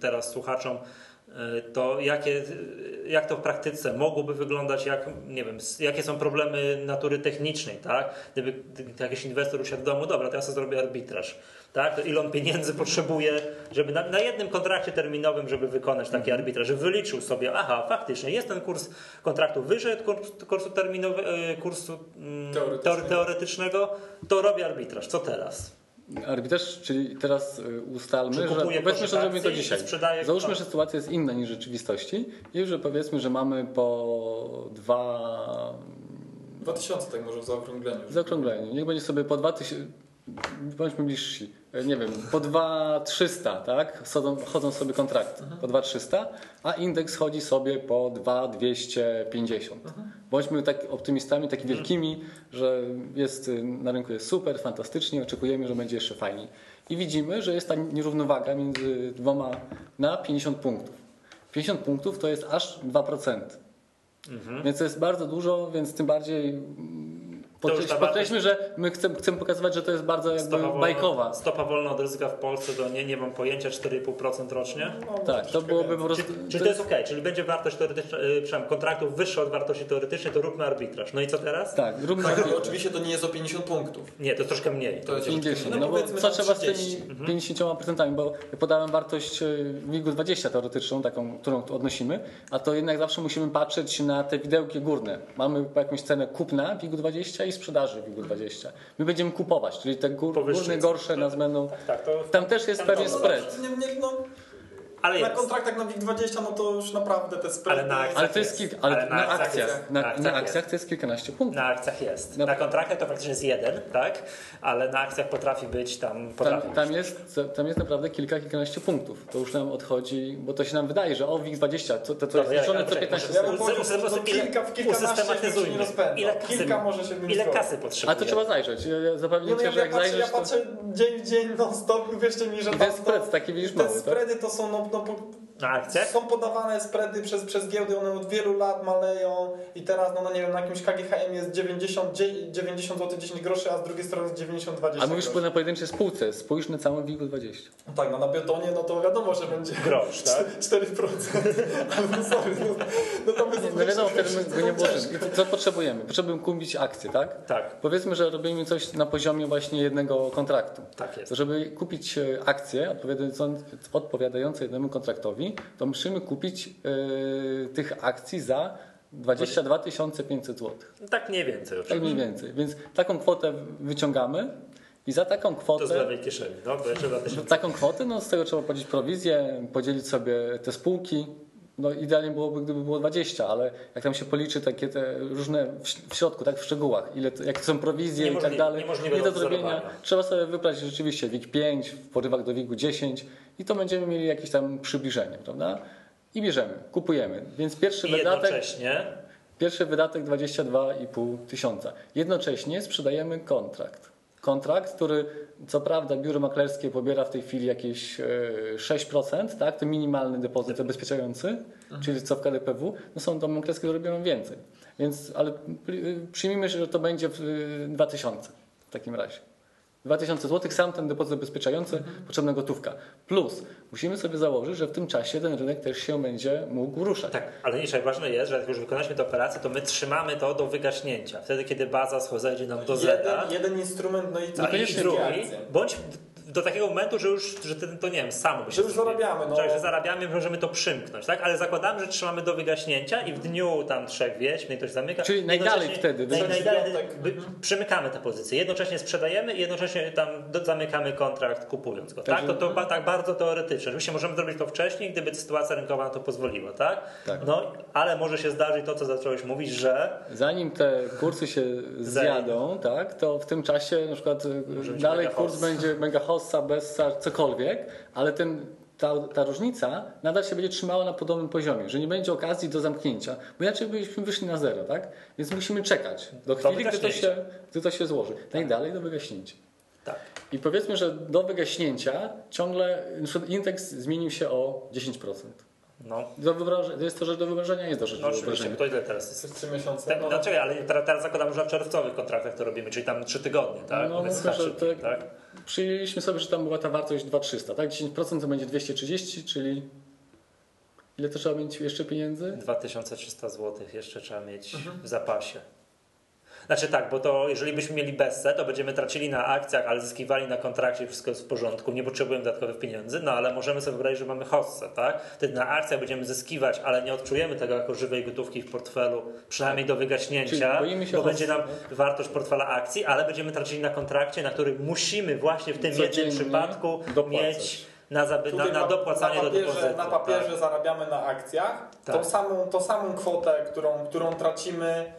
teraz słuchaczom to jakie, jak to w praktyce mogłoby wyglądać, jak, nie wiem, jakie są problemy natury technicznej, tak? Gdyby, gdyby jakiś inwestor usiadł w domu, dobra, to ja sobie zrobię arbitraż, tak? To ile on pieniędzy potrzebuje, żeby na, na jednym kontrakcie terminowym, żeby wykonać taki arbitraż, że wyliczył sobie, aha, faktycznie jest ten kurs kontraktu wyżej od kurs, kursu terminowego, kursu mm, Teoretycznego. teore- teoretycznego, to robię arbitraż. Co teraz? Arbitraż, czyli teraz y, ustalmy, że powiedzmy, że zrobimy to dzisiaj. Załóżmy, że sytuacja jest inna niż w rzeczywistości i że powiedzmy, że mamy po dwa 2000 tak może w zaokrągleniu. w zaokrągleniu. Niech będzie sobie po 2000, bądźmy bliżsi, E, nie wiem, po 2300, tak? Chodzą, chodzą sobie kontrakty po 2300, a indeks chodzi sobie po 2250. Bądźmy tak optymistami, takimi wielkimi, że jest y, na rynku jest super, fantastycznie, oczekujemy, że będzie jeszcze fajniej. I widzimy, że jest ta nierównowaga między dwoma na 50 punktów. 50 punktów to jest aż 2%. Więc to jest bardzo dużo, więc tym bardziej podkreślmy, że my chcemy, chcemy pokazywać, że to jest bardzo jakby Stopa wolna, bajkowa. stopa wolna od ryzyka w Polsce to nie, nie mam pojęcia 4,5% rocznie. No, Tak, to byłoby po prostu... Czyli, czyli to jest ok, czyli będzie wartość teoretyczna, yy, przepraszam, kontraktów wyższa od wartości teoretycznej, to róbmy arbitraż. No i co teraz? Tak, róbmy Tak, ale oczywiście to nie jest o 50 punktów. Nie, to jest troszkę mniej. To jest 50. no, No bo co trzeba z 30. tymi 50%, bo ja podałem wartość y, WIG-u 20 teoretyczną, taką, którą odnosimy, a to jednak zawsze musimy patrzeć na te widełki górne. Mamy jakąś cenę kupna WIG-u 20 i sprzedaży WIG-u 20. My będziemy kupować, czyli te gór, górne, gorsze nas będą... Tak, to, Tam też jest pewien spread. No, ale na kontraktach na WIG20 no to już naprawdę te spready... Ale na akcjach Ale to jest jest. kilka, ale, Ale na na, akcjach akcjach, jest. na, Na na akcjach akcjach jest. to jest kilkanaście punktów. Na akcjach jest. Na- Na kontraktach to faktycznie jest jeden, tak? Ale na akcjach potrafi być tam. Tam, Potrafi tam, jest, tam jest naprawdę kilka, kilkanaście punktów. To już nam odchodzi, bo to się nam wydaje, że o WIG20, to, to, to jest liczone ja- co czekaj, 15 Ja sekund. bym powiedział, to kilka, w kilkanaście się nie rozpędzał. Ile kasy, Kilka może się ile kasy A potrzebuje? to trzeba zajrzeć. Ja, ja zapewnię Nie, no cię, ja, że ja, jak patrzę, zajrzysz, ja patrzę dzień w dzień non stop wierzcie mi, że tam ten spread taki widzisz te mały, tak? spready to są no, po- Na akcjach? Są podawane spready przez, przez giełdy, one od wielu lat maleją i teraz, no, no nie wiem, na jakimś KGHM jest 90, dzie- 90 zł 10 groszy, a z drugiej strony jest 90 20 A mówisz groszy. na pojedynczej spółce, spójrz na całą WIG-20. No tak, no na betonie, no to wiadomo, że będzie Grosz, tak? 4%. Ale no sorry, no, no to No wtedy go nie było co- potrzebujemy? Potrzebujemy kupić akcje, tak? Tak, Powiedzmy, że robimy coś na poziomie właśnie jednego kontraktu. tak jest. Żeby kupić e, akcje odpowiadające, jednemu kontraktowi, to musimy kupić e, tych akcji za 22 500 zł. Tak mniej więcej Tak oczywiście. mniej więcej. Więc taką kwotę wyciągamy i za taką To z kwotę, lewej kieszeni. No, to jeszcze 2000. taką kwotę, no z tego trzeba płacić prowizję, podzielić sobie te spółki. No idealnie byłoby, gdyby było 20, ale jak tam się policzy takie te różne w, środku, tak w szczegółach, ile to, jak są prowizje i tak dalej, nie do zrobienia, trzeba sobie wybrać rzeczywiście WIG 5, w porywach do WIG 10 i to będziemy mieli jakieś tam przybliżenie, prawda? I bierzemy, kupujemy. Więc pierwszy I wydatek, pierwszy wydatek 22,5 tysiąca. Jednocześnie sprzedajemy kontrakt. Kontrakt, który co prawda biuro maklerskie pobiera w tej chwili jakieś e, 6%, tak? to minimalny depozyt zabezpieczający, czyli co w KDPW, no są domy maklerskie, które robią więcej. Więc, ale pr- przyjmijmy, że to będzie w, e, 2000 w takim razie. 2000 zł, sam ten depozyt zabezpieczający, potrzebna gotówka. Plus musimy sobie założyć, że w tym czasie ten rynek też się będzie mógł ruszać. Tak, ale nie, ważne jest, że jak już wykonaliśmy tę operację, to my trzymamy to do wygaśnięcia. Wtedy, kiedy baza zejdzie nam do zera. jeden, jeden instrument, no i A i drugi, bądź do takiego momentu, że już, że to, to nie wiem, samo by się Że już zarabiamy, no. Tak, że zarabiamy, możemy to przymknąć, tak? Ale zakładamy, że trzymamy do wygaśnięcia i w dniu tam trzech wieś, mnie ktoś zamyka. Czyli najdalej wtedy, Naj, najdalej, by, przymykamy te pozycje. Jednocześnie sprzedajemy i jednocześnie tam do, zamykamy kontrakt kupując go, tak? Także- To, to ba- tak bardzo teoretycznie. Oczywiście możemy zrobić to wcześniej, gdyby sytuacja rynkowa na to pozwoliła, tak? Tak. No, ale może się zdarzyć to, co zacząłeś mówić, że Zanim te kursy się zjadą, tak, to w tym czasie na przykład dalej kurs będzie mega hossa, bessa, cokolwiek, ale ten, ta, ta różnica nadal się będzie trzymała na podobnym poziomie, że nie będzie okazji do zamknięcia, bo inaczej byśmy wyszli na zero, tak? Więc musimy czekać do Do chwili, gdy to, się, gdy to się złoży. Najdalej do wygaśnięcia. tak. I powiedzmy, że do wygaśnięcia ciągle indeks zmienił się o 10%. No. Do wyobrażenia, jest to rzecz do wyobrażenia, jest to rzecz no, do wyobrażenia. To ile teraz jest? 3 miesiące. Te, no, no czekaj, ale teraz, teraz zakładam, że w czerwcowych kontraktach to robimy, czyli tam 3 tygodnie, tak? No, myślę, że tak, tak? Przyjęliśmy sobie, że tam była ta wartość 2300, tak? 10% to będzie 230, czyli ile to trzeba mieć jeszcze pieniędzy? 2300 zł jeszcze trzeba mieć mhm. w zapasie. Znaczy tak, bo to jeżeli byśmy mieli BESE, to będziemy tracili na akcjach, ale zyskiwali na kontrakcie, wszystko jest w porządku, nie potrzebujemy dodatkowych pieniędzy, no ale możemy sobie wyobrazić, że mamy hossę, tak? Wtedy na akcjach będziemy zyskiwać, ale nie odczujemy tego jako żywej gotówki w portfelu, przynajmniej do wygaśnięcia, bo będzie nam wartość portfela akcji, ale będziemy tracili na kontrakcie, na którym musimy właśnie w tym jednym przypadku dopłacać. mieć na, zaby, na, na dopłacanie na papierze, do depozytu. Na papierze tak. zarabiamy na akcjach tak. tą, samą, tą samą kwotę, którą, którą tracimy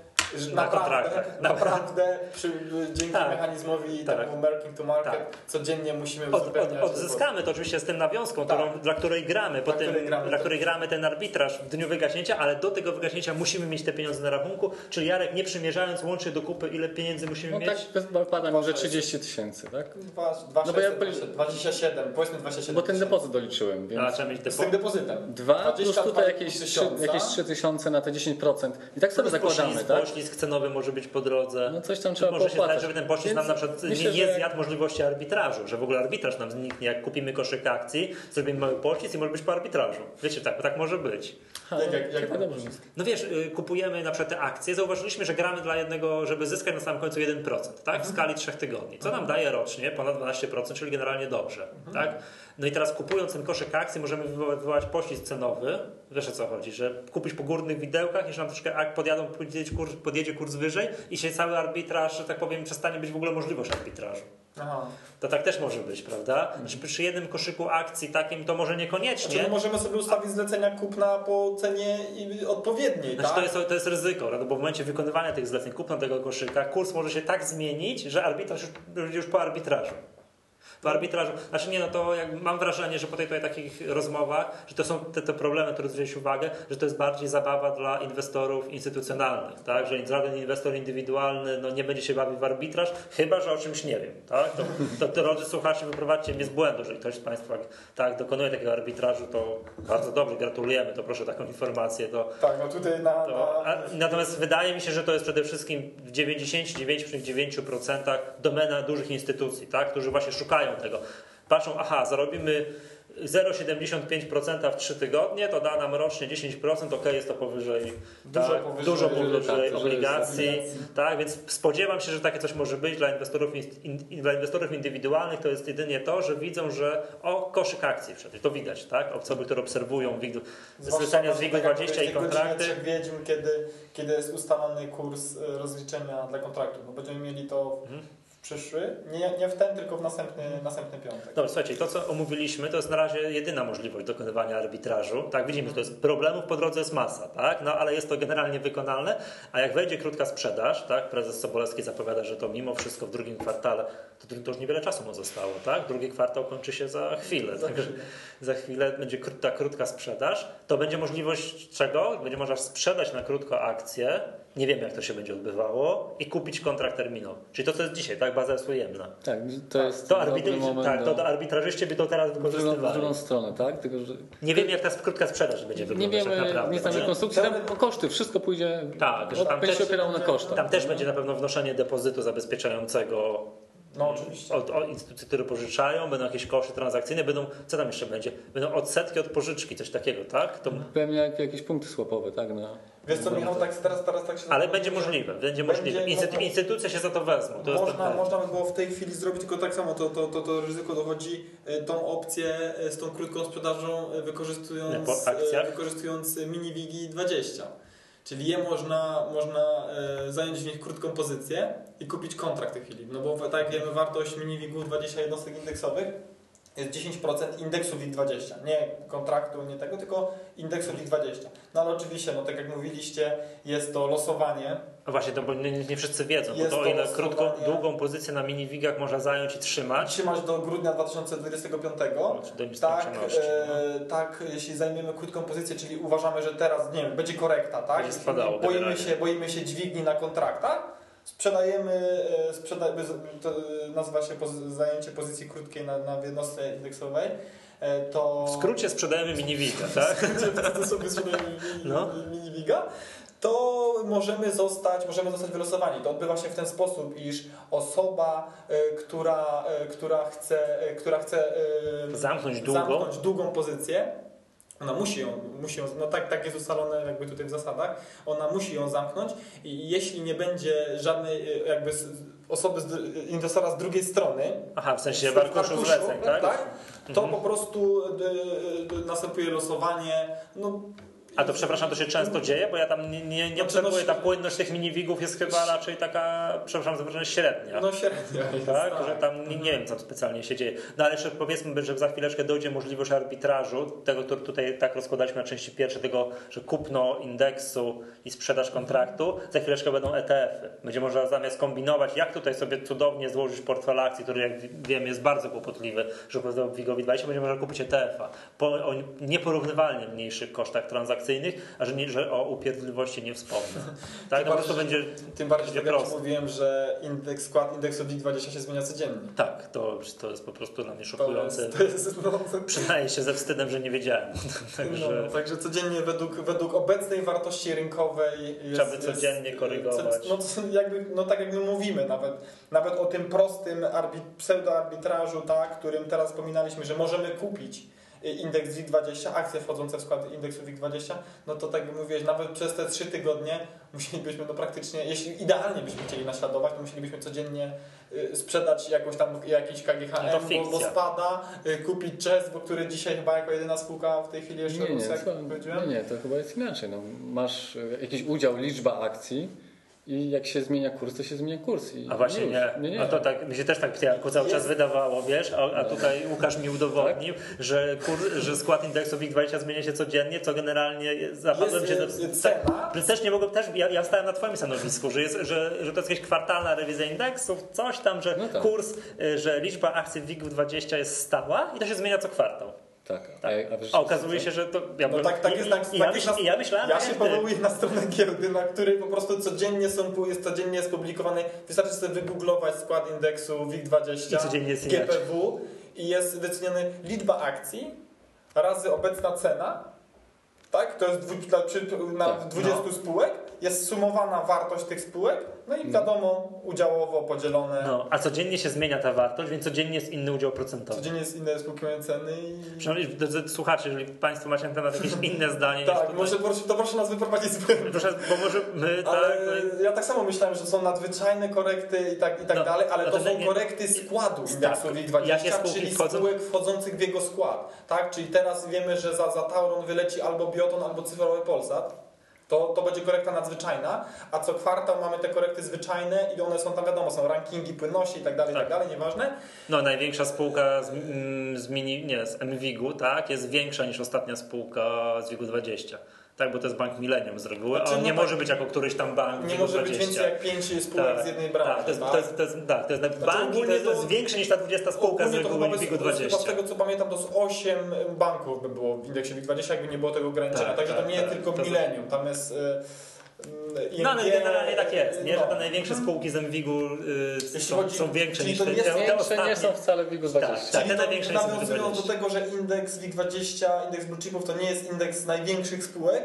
na naprawdę, naprawdę przy, dzięki tak, mechanizmowi tak. temu marking to market tak. codziennie musimy od, od, Odzyskamy to oczywiście z tym nawiązką, tak. którą, dla której gramy, dla, tym, której gramy, dla której gramy ten arbitraż w dniu wygaśnięcia, ale do tego wygaśnięcia musimy mieć te pieniądze na rachunku, czyli Jarek nie przymierzając łącznie do kupy ile pieniędzy musimy no mieć? Tak, wypada może 30 tysięcy, tak? 2, 2, no 6, ja 27, powiedzmy 27 Bo ten depozyt doliczyłem, więc... A, trzeba mieć depo... Z tym depozytem. Dwa plus tutaj jakieś 3, jakieś 3 tysiące na te 10%. I tak sobie zakładamy, tak? Poślizg cenowy może być po drodze. No coś tam trzeba Może się zdać, żeby ten poślizg nam na przykład myślę, nie, nie zjadł możliwości arbitrażu, że w ogóle arbitraż nam zniknie, jak kupimy koszyk akcji, zrobimy mały poślizg i może być po arbitrażu. Wiecie, tak, tak może być. Ha, jak, jak, jak no wiesz, y, kupujemy na przykład te akcje, zauważyliśmy, że gramy dla jednego, żeby zyskać na samym końcu 1%, tak? W skali 3 tygodni. Co nam daje rocznie? Ponad 12%, czyli generalnie dobrze, mhm. tak? No i teraz kupując ten koszyk akcji możemy wywołać poślizg cenowy. Wiesz o co chodzi, że kupić po górnych widełkach, jeszcze nam troszkę podjadą, podjedzie kurs, podjedzie kurs wyżej i się cały arbitraż, że tak powiem, przestanie być w ogóle możliwość arbitrażu. Aha. To tak też może być, prawda? Znaczy przy jednym koszyku akcji takim to może niekoniecznie. Znaczy, no możemy sobie ustawić zlecenia kupna po cenie odpowiedniej, znaczy, tak? to, jest, to jest ryzyko, bo w momencie wykonywania tych zleceń kupna tego koszyka kurs może się tak zmienić, że arbitraż już, już po arbitrażu w arbitrażu. Znaczy nie, no to jak mam wrażenie, że po tej tutaj takich rozmowach, że to są te, te problemy, które zwróciłeś uwagę, że to jest bardziej zabawa dla inwestorów instytucjonalnych, tak? Że żaden inwestor indywidualny no, nie będzie się bawił w arbitraż, chyba, że o czymś nie wiem, tak? To, to, to drodzy słuchacze, wyprowadźcie mnie z błędu, jeżeli ktoś z Państwa tak, dokonuje takiego arbitrażu, to bardzo dobrze, gratulujemy, to proszę taką informację. To, tak, no tutaj na... To, a, natomiast wydaje mi się, że to jest przede wszystkim w 99,9% domena dużych instytucji, tak? Którzy właśnie szukają tego. Patrzą, aha, zarobimy 0,75% w 3 tygodnie, to da nam rocznie 10%, ok, jest to powyżej, dużo tak, powyżej, dużo powyżej tak, obligacji, tak, więc spodziewam się, że takie coś może być dla inwestorów, in, dla inwestorów indywidualnych, to jest jedynie to, że widzą, że o, koszyk akcji wszedł, to widać, tak, osoby, które obserwują zlecenia z WIG-20 i kontrakty. Wiedźm, kiedy, kiedy jest ustalony kurs e, rozliczenia dla kontraktu, bo będziemy mieli to mhm przyszły, nie, nie w ten, tylko w następny, następny piątek. Dobra, słuchajcie, to co omówiliśmy, to jest na razie jedyna możliwość dokonywania arbitrażu. Tak, widzimy, że to jest problemów po drodze jest masa, tak? No ale jest to generalnie wykonalne, a jak wejdzie krótka sprzedaż, tak? Prezes Sobolewski zapowiada, że to mimo wszystko w drugim kwartale, to, to już niewiele czasu mu zostało, tak? Drugi kwartał kończy się za chwilę, za, także za chwilę będzie ta krótka sprzedaż. To będzie możliwość czego? Będzie można sprzedać na krótko akcję, nie wiemy jak to się będzie odbywało i kupić kontrakt terminowy. Czyli to, co jest dzisiaj, tak? Baza jest ujemna. Tak, to jest to, arbitry, tak, to, to arbitrażyści by to teraz wykorzystywali. W drugą stronę, tak? Tylko, że... Nie wiemy jak ta krótka sprzedaż będzie wyglądać Nie wiemy, tak naprawdę. nie znamy konstrukcji, tam koszty, wszystko pójdzie, tak, że tam będzie się opierało na kosztach. Tam też będzie na pewno wnoszenie depozytu zabezpieczającego no oczywiście. Od, od, instytucji, które pożyczają, będą jakieś koszty transakcyjne, będą, co tam jeszcze będzie? Będą odsetki od pożyczki, coś takiego, tak? To... Pewnie jak, jakieś punkty słapowe, tak? Na... Wiesz co, Michał, tak teraz, teraz tak się... Ale będzie możliwe, będzie możliwe. Instytu, instytucje się za to wezmą. To można, można by było w tej chwili zrobić tylko tak samo, to, to, to, to ryzyko dochodzi e, tą opcję e, z tą krótką sprzedażą e, wykorzystując, wykorzystując mini 20. Czyli je można, można e, zająć w nich krótką pozycję i kupić kontrakt w tej chwili. No bo tak jak wiemy, wartość mini 20 jednostek indeksowych jest 10% indeksu WIG20. Nie kontraktu, nie tego, tylko indeksu WIG20. No ale oczywiście, no tak jak mówiliście, jest to losowanie. No właśnie, to bo nie, nie wszyscy wiedzą, jest bo to, to ile krótką, długą pozycję na mini-WIGach można zająć i trzymać. Trzymać do grudnia 2025. No, tak, e, no. tak, jeśli zajmiemy krótką pozycję, czyli uważamy, że teraz, nie wiem, będzie korekta, tak? Będzie spadało boimy się, boimy się dźwigni na kontraktach, sprzedajemy, e, sprzeda to nazywa się zajęcie pozycji krótkiej na, na jednostce indeksowej, to... W skrócie sprzedajemy miniwiga, tak? W skrócie sobie sprzedajemy no. miniwiga to możemy zostać, możemy zostać wylosowani. To odbywa się w ten sposób, iż osoba, która, która chce, która chce zamknąć długą, zamknąć długą pozycję, ona musi ją, musi ją, no tak, tak jest ustalone jakby tutaj w zasadach, ona musi ją zamknąć i jeśli nie będzie żadnej jakby osoby, z, inwestora z drugiej strony, Aha, w sensie warkuszu zleceń, tak? tak? To mhm. po prostu następuje losowanie, no a to przepraszam, to się często dzieje, bo ja tam nie, nie, nie znaczy, obserwuję, no, ta płynność tych miniwigów jest chyba raczej taka, przepraszam za średnia. No średnia tak, tak, że tam nie, nie, wiem, co specjalnie się dzieje. No ale jeszcze powiedzmy, że za chwileczkę dojdzie możliwość arbitrażu, tego, który tutaj tak rozkładaliśmy na części pierwsze, tego, że kupno indeksu i sprzedaż kontraktu, za chwileczkę będą ETF-y. Będzie można zamiast kombinować, jak tutaj sobie cudownie złożyć portfel akcji, który jak wiem jest bardzo kłopotliwy, żeby w WIGowi 20, będzie można kupić ETF-a po, o nieporównywalnie mniejszych kosztach transakcji transakcyjnych, a że, nie, że o upierdliwości nie wspomnę. Tak? Tym, no bardziej, to będzie, tym bardziej, że ja mówiłem, że indeks, skład indeksu WIG20 się zmienia codziennie. Tak, to, to jest po prostu dla mnie szokujące. To jest, to jest, no, Przyznaję się ze wstydem, że nie wiedziałem. także... No, także codziennie według, według obecnej wartości rynkowej jest, Trzeba by codziennie jest, korygować. No, jakby, no tak jak my mówimy, nawet, nawet o tym prostym arbit, pseudoarbitrażu, tak, którym teraz wspominaliśmy, że możemy kupić indeks WIG20, akcje wchodzące w skład indeksu WIG20, no to tak jak mówiłeś, nawet przez te trzy tygodnie musielibyśmy no praktycznie, jeśli idealnie byśmy chcieli naśladować, to musielibyśmy codziennie y, sprzedać jakąś tam jakiś KGHM, no bo, bo, spada, y, kupić CES, bo który dzisiaj chyba jako jedyna spółka w tej chwili jeszcze nie, nie, to, nie, nie, to chyba jest inaczej. No, masz y, jakiś udział, liczba akcji, i jak się zmienia kurs, to się zmienia kurs. I a właśnie nie. nie, nie. No to tak, mi się też tak cały czas wydawało, wiesz, a, a tutaj Łukasz mi udowodnił, tak? że, kurs, że skład indeksu WIG20 zmienia się codziennie, co generalnie zapadłem się... Jest cena. Tak, też nie mogłem, też, ja, ja stałem na twoim stanowisku, że, jest, że, że to jest jakaś kwartalna rewizja indeksów, coś tam, że no tak. kurs, y, że liczba akcji WIG20 jest stała i to się zmienia co kwartał. Tak, tak. A, a, okazuje się, że to. Ja no tak, tak jest, tak, ja, myśl, ja myślałem. Ja się powołuję na stronę giełdy, na której po prostu codziennie są, jest codziennie jest publikowany. Wystarczy sobie wygooglować skład indeksu WIG20 I codziennie jest GPW i jest wyceniony liczba akcji razy obecna cena. Tak? To jest dwu, na tak, 20 no. spółek jest sumowana wartość tych spółek, no i wiadomo, udziałowo podzielone. No, a codziennie się zmienia ta wartość, więc codziennie jest inny udział procentowy. Codziennie jest inne spółki ceny i... Przynajmniej drodzy słuchacze, jeżeli Państwo macie na temat jakieś inne zdanie... tak, tutaj... może, to proszę nas wyprowadzić z. Proszę, bo może my, ale tak... No Ja tak samo myślałem, że są nadzwyczajne korekty i tak, i tak no, dalej, ale no to, to są nie... korekty składu indeksu WIG20, czyli wchodzą? spółek wchodzących w jego skład. Tak? Czyli teraz wiemy, że za, za Tauron wyleci albo Bioton, albo cyfrowy Polsat to, to będzie korekta nadzwyczajna, a co kwartał mamy te korekty zwyczajne i one są tam wiadomo, są rankingi płynności i tak dalej, tak. i tak dalej, nieważne. No największa spółka z, mm, z, mini, nie, z MWIG-u, tak, jest większa niż ostatnia spółka z WIG-u 20. Tak, bo to jest bank Millennium z reguły, znaczy, a on nie no może tak, być jako któryś tam bank. Nie może 20. być więcej jak 5 spółek tak, z jednej branży. Tak, to jest, tak? To jest, to jest, tak, to jest znaczy, bank to, jest, to niż ta 20 spółka z reguły WIG 20. Z tego co pamiętam, to z 8 banków by było w indeksie WIG 20, jakby nie było tego ograniczenia. Tak, Także to tak, nie jest tak. tylko Millennium, tam jest... Y IMG, no ale generalnie tak jest, nie? No. że te największe spółki z MWIG-u y, są, chodzi, są, większe niż te, te, te większe ostatnie. nie są wcale WIG-u 20. Tak, tak, te największe nawiązując do tego, że indeks WIG20, indeks blue to nie jest indeks największych spółek,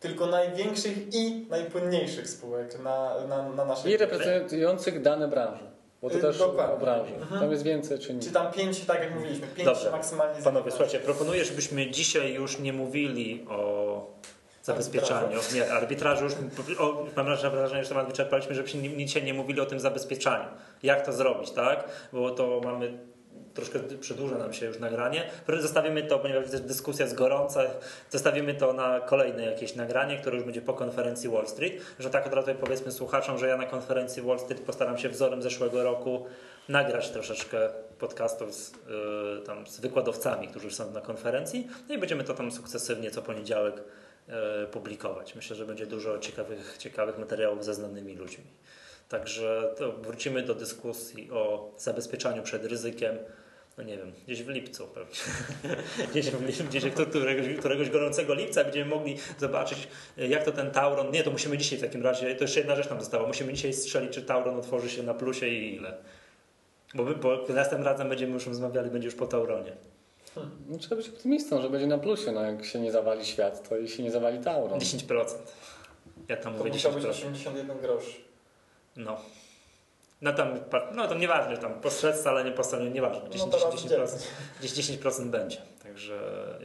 tylko największych i najpłynniejszych spółek na, na, na naszej I reprezentujących dane branże. Bo to y, też Dokładnie. o branży. Mhm. Tam jest więcej czynników. Czy tam pięć, tak jak mówiliśmy, pięć Dobrze. maksymalnie. Panowie, słuchajcie, proponuję, żebyśmy dzisiaj już nie mówili o zabezpieczaniu. Nie, arbitrażu już, o, mam wrażenie, że temat wyczerpaliśmy, żebyśmy nic nie mówili o tym zabezpieczaniu. Jak to zrobić, tak? Bo to mamy troszkę przedłuża nam się już nagranie. Zostawimy to, ponieważ dyskusja jest gorąca, zostawimy to na kolejne jakieś nagranie, które już będzie po konferencji Wall Street. Że tak od razu powiedzmy słuchaczom, że ja na konferencji Wall Street postaram się wzorem zeszłego roku nagrać troszeczkę podcastów z, yy, tam z wykładowcami, którzy są na konferencji. No i będziemy to tam sukcesywnie co poniedziałek publikować. Myślę, że będzie dużo ciekawych, ciekawych materiałów ze znanymi ludźmi. Także wrócimy do dyskusji o zabezpieczaniu przed ryzykiem no nie wiem, gdzieś w lipcu pewnie. gdzieś, w, gdzieś któregoś, któregoś gorącego lipca będziemy mogli zobaczyć, jak to ten Tauron. Nie, to musimy dzisiaj w takim razie, to jeszcze jedna rzecz nam została. Musimy dzisiaj strzelić, czy Tauron otworzy się na plusie i ile. Bo, bo następnym razem będziemy już rozmawiali, będzie już po Tauronie. No, trzeba być optymistą, że będzie na plusie. No, jak się nie zawali świat, to i się nie zawali Tauron. 10%. Ja tam To mówię musiał 10%. być 81 grosz. No. No tam, no to nieważne, tam postrzec, ale nie postrzec, nieważne. 10, No to raz 10%, gdzieś 10% będzie. Także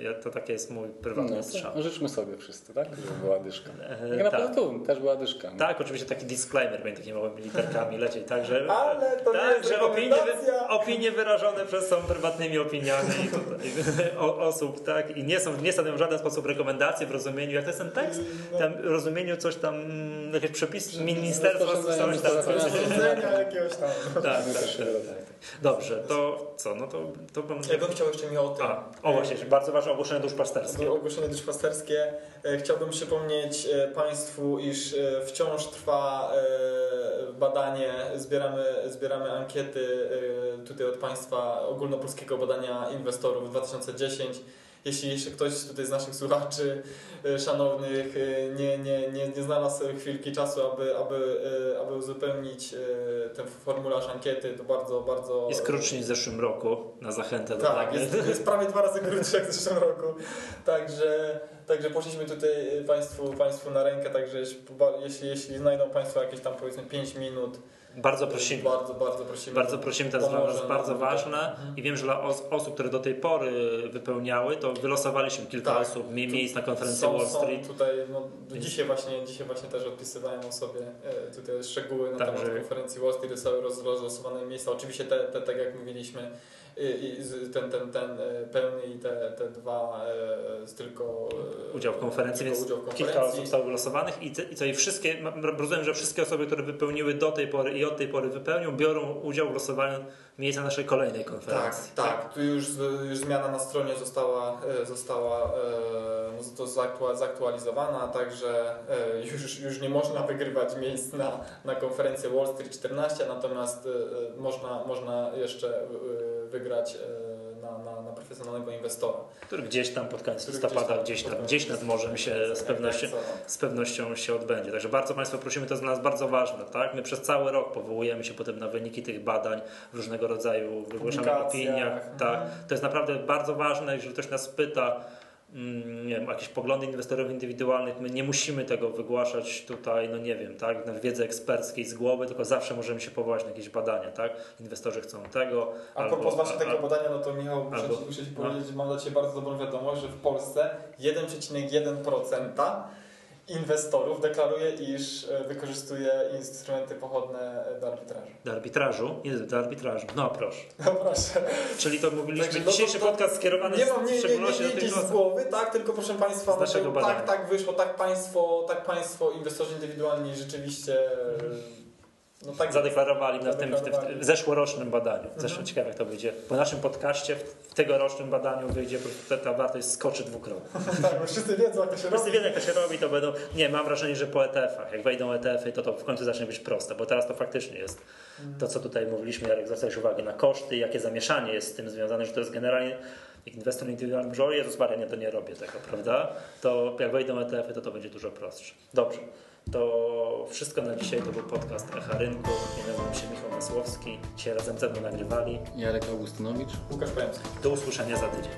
ja, to taki jest mój prywatny No, strzał. życzmy sobie wszyscy, tak? Żeby była dyszka. E, Jak na tak. pewno tu też była dyszka. No. Tak, oczywiście taki disclaimer będzie takimi małymi literkami lecieć, także. Ale to nie tak, jest że opinie, opinie wyrażone przez są prywatnymi opiniami tutaj, o, osób, tak, i nie są, nie stanowią w żaden sposób rekomendacji w rozumieniu, jak to jest ten tekst, tam w rozumieniu coś tam, jakieś przepis ministerstwa, coś tam, jakiegoś tam. Tak, tak, tak, tak, tak. Dobrze, to co, no to, to bym... Ja bym chciał jeszcze mi o tym. A, o właśnie, bardzo ważne ogłoszenie duszpasterskie. Ogłoszenie duszpasterskie. E, Chciałbym przypomnieć e, Państwu, iż e, wciąż trwa badanie, zbieramy, zbieramy ankiety tutaj od Państwa ogólnopolskiego badania inwestorów 2010. Jeśli jeszcze ktoś tutaj z naszych słuchaczy e, szanownych e, nie, nie, nie, nie znalazł chwilki czasu, aby, aby, e, aby uzupełnić ten formularz ankiety, to bardzo, bardzo... Jest krótszy niż w zeszłym roku, na zachętę do Tak, jest, jest prawie dwa razy krótszy jak w zeszłym roku. Także, także poszliśmy tutaj państwu, państwu na rękę, także jeśli, jeśli, znajdą Państwo jakieś tam powiedzmy 5 minut, Bardzo prosimy. bardzo, bardzo prosimy. Bardzo prosimy, to jest bardzo tutaj. ważne i wiem, że dla os- osób, które do tej pory wypełniały, to wylosowaliśmy kilka Tak. osób, mie- miejsc na konferencji Są, Wall są Street. tutaj, no, dzisiaj, właśnie, dzisiaj właśnie też odpisywałem o sobie e, tutaj szczegóły na Także- temat konferencji Wall Street, zostały roz, rozlosowane miejsca. Oczywiście te, te, tak jak mówiliśmy, i, ten, ten, ten e, pełny i te, te dwa e, z tylko e, Udział w konferencji, więc udział w kilka konferencji. osób zostało wylosowanych i, i co i wszystkie, rozumiem, że wszystkie osoby, które wypełniły do tej pory i od tej pory wypełnią, biorą udział w losowaniu miejsca naszej kolejnej Tak, konferencji. tak. Tu już, już zmiana na stronie została, została no, to zaktua- zaktualizowana, także już, już nie można wygrywać miejsc na, na konferencję Wall Street 14, natomiast można, można jeszcze wygrać e, na, na, na profesjonalnego inwestora. Który gdzieś tam pod koniec listopada, gdzieś tam- gdzieś nad morzem się z Jak- pewnością, co? z pewnością się odbędzie. Także bardzo Państwa prosimy, to jest dla nas bardzo ważne. Tak? My przez cały rok powołujemy się potem na wyniki tych badań różnego rodzaju Publikacjach. opiniach. Tak. Mhm. To jest naprawdę bardzo ważne, jeżeli ktoś nas pyta, nie wiem, jakieś poglądy inwestorów indywidualnych, my nie musimy tego wygłaszać tutaj, no nie wiem, tak, na wiedzy eksperckiej z głowy, tylko zawsze możemy się powołać na jakieś badania, tak? Inwestorzy chcą tego. A propos właśnie tego badania, no to Michał, muszę, albo- ci, muszę Ci no. powiedzieć, że mam dla Ciebie bardzo dobrą wiadomość, że w Polsce 1,1% inwestorów deklaruje, iż e, wykorzystuje instrumenty pochodne do arbitrażu. do arbitrażu? Nie, do arbitrażu. No proszę. No proszę. Czyli to mówiliśmy, Także no to- dzisiejszy to- podcast skierowany Nie mam, nie, nie, nie, nie, nie z głowy, tak, tylko proszę Państwa, Z naszego badania. tak, tak wyszło, tak Państwo, tak państwo inwestorzy indywidualni rzeczywiście e, no tak Zadeklarowali na tym w, tym, w zeszłorocznym badaniu. Mhm. Zresztą ciekawe jak to wyjdzie. Po naszym podcaście w, tegorocznym badaniu wyjdzie, po prostu ta, ta wartość skoczy dwukrotnie. tak, bo wszyscy wiedzą, jak to się Wszyscy robi. wiedzą jak to się robi, to będą... Nie, mam wrażenie, że po ETF-ach, jak wejdą ETF-y, to to w końcu zacznie być proste, bo teraz to faktycznie jest to, co tutaj mówiliśmy, Jarek, zwracałeś uwagę na koszty, jakie zamieszanie jest z tym związane, że to jest generalnie jak inwestor indywidualny może, o Jezus Maria, nie, to nie robię tego, prawda? To jak wejdą ETF-y, to to będzie dużo prostsze. Dobrze. To wszystko na dzisiaj. To był podcast Echa Rynku. Ja nazywam się Michał Masłowski. Dzisiaj razem ze mną nagrywali. Jarek Augustynowicz. Łukasz Pęcki. Do usłyszenia za tydzień.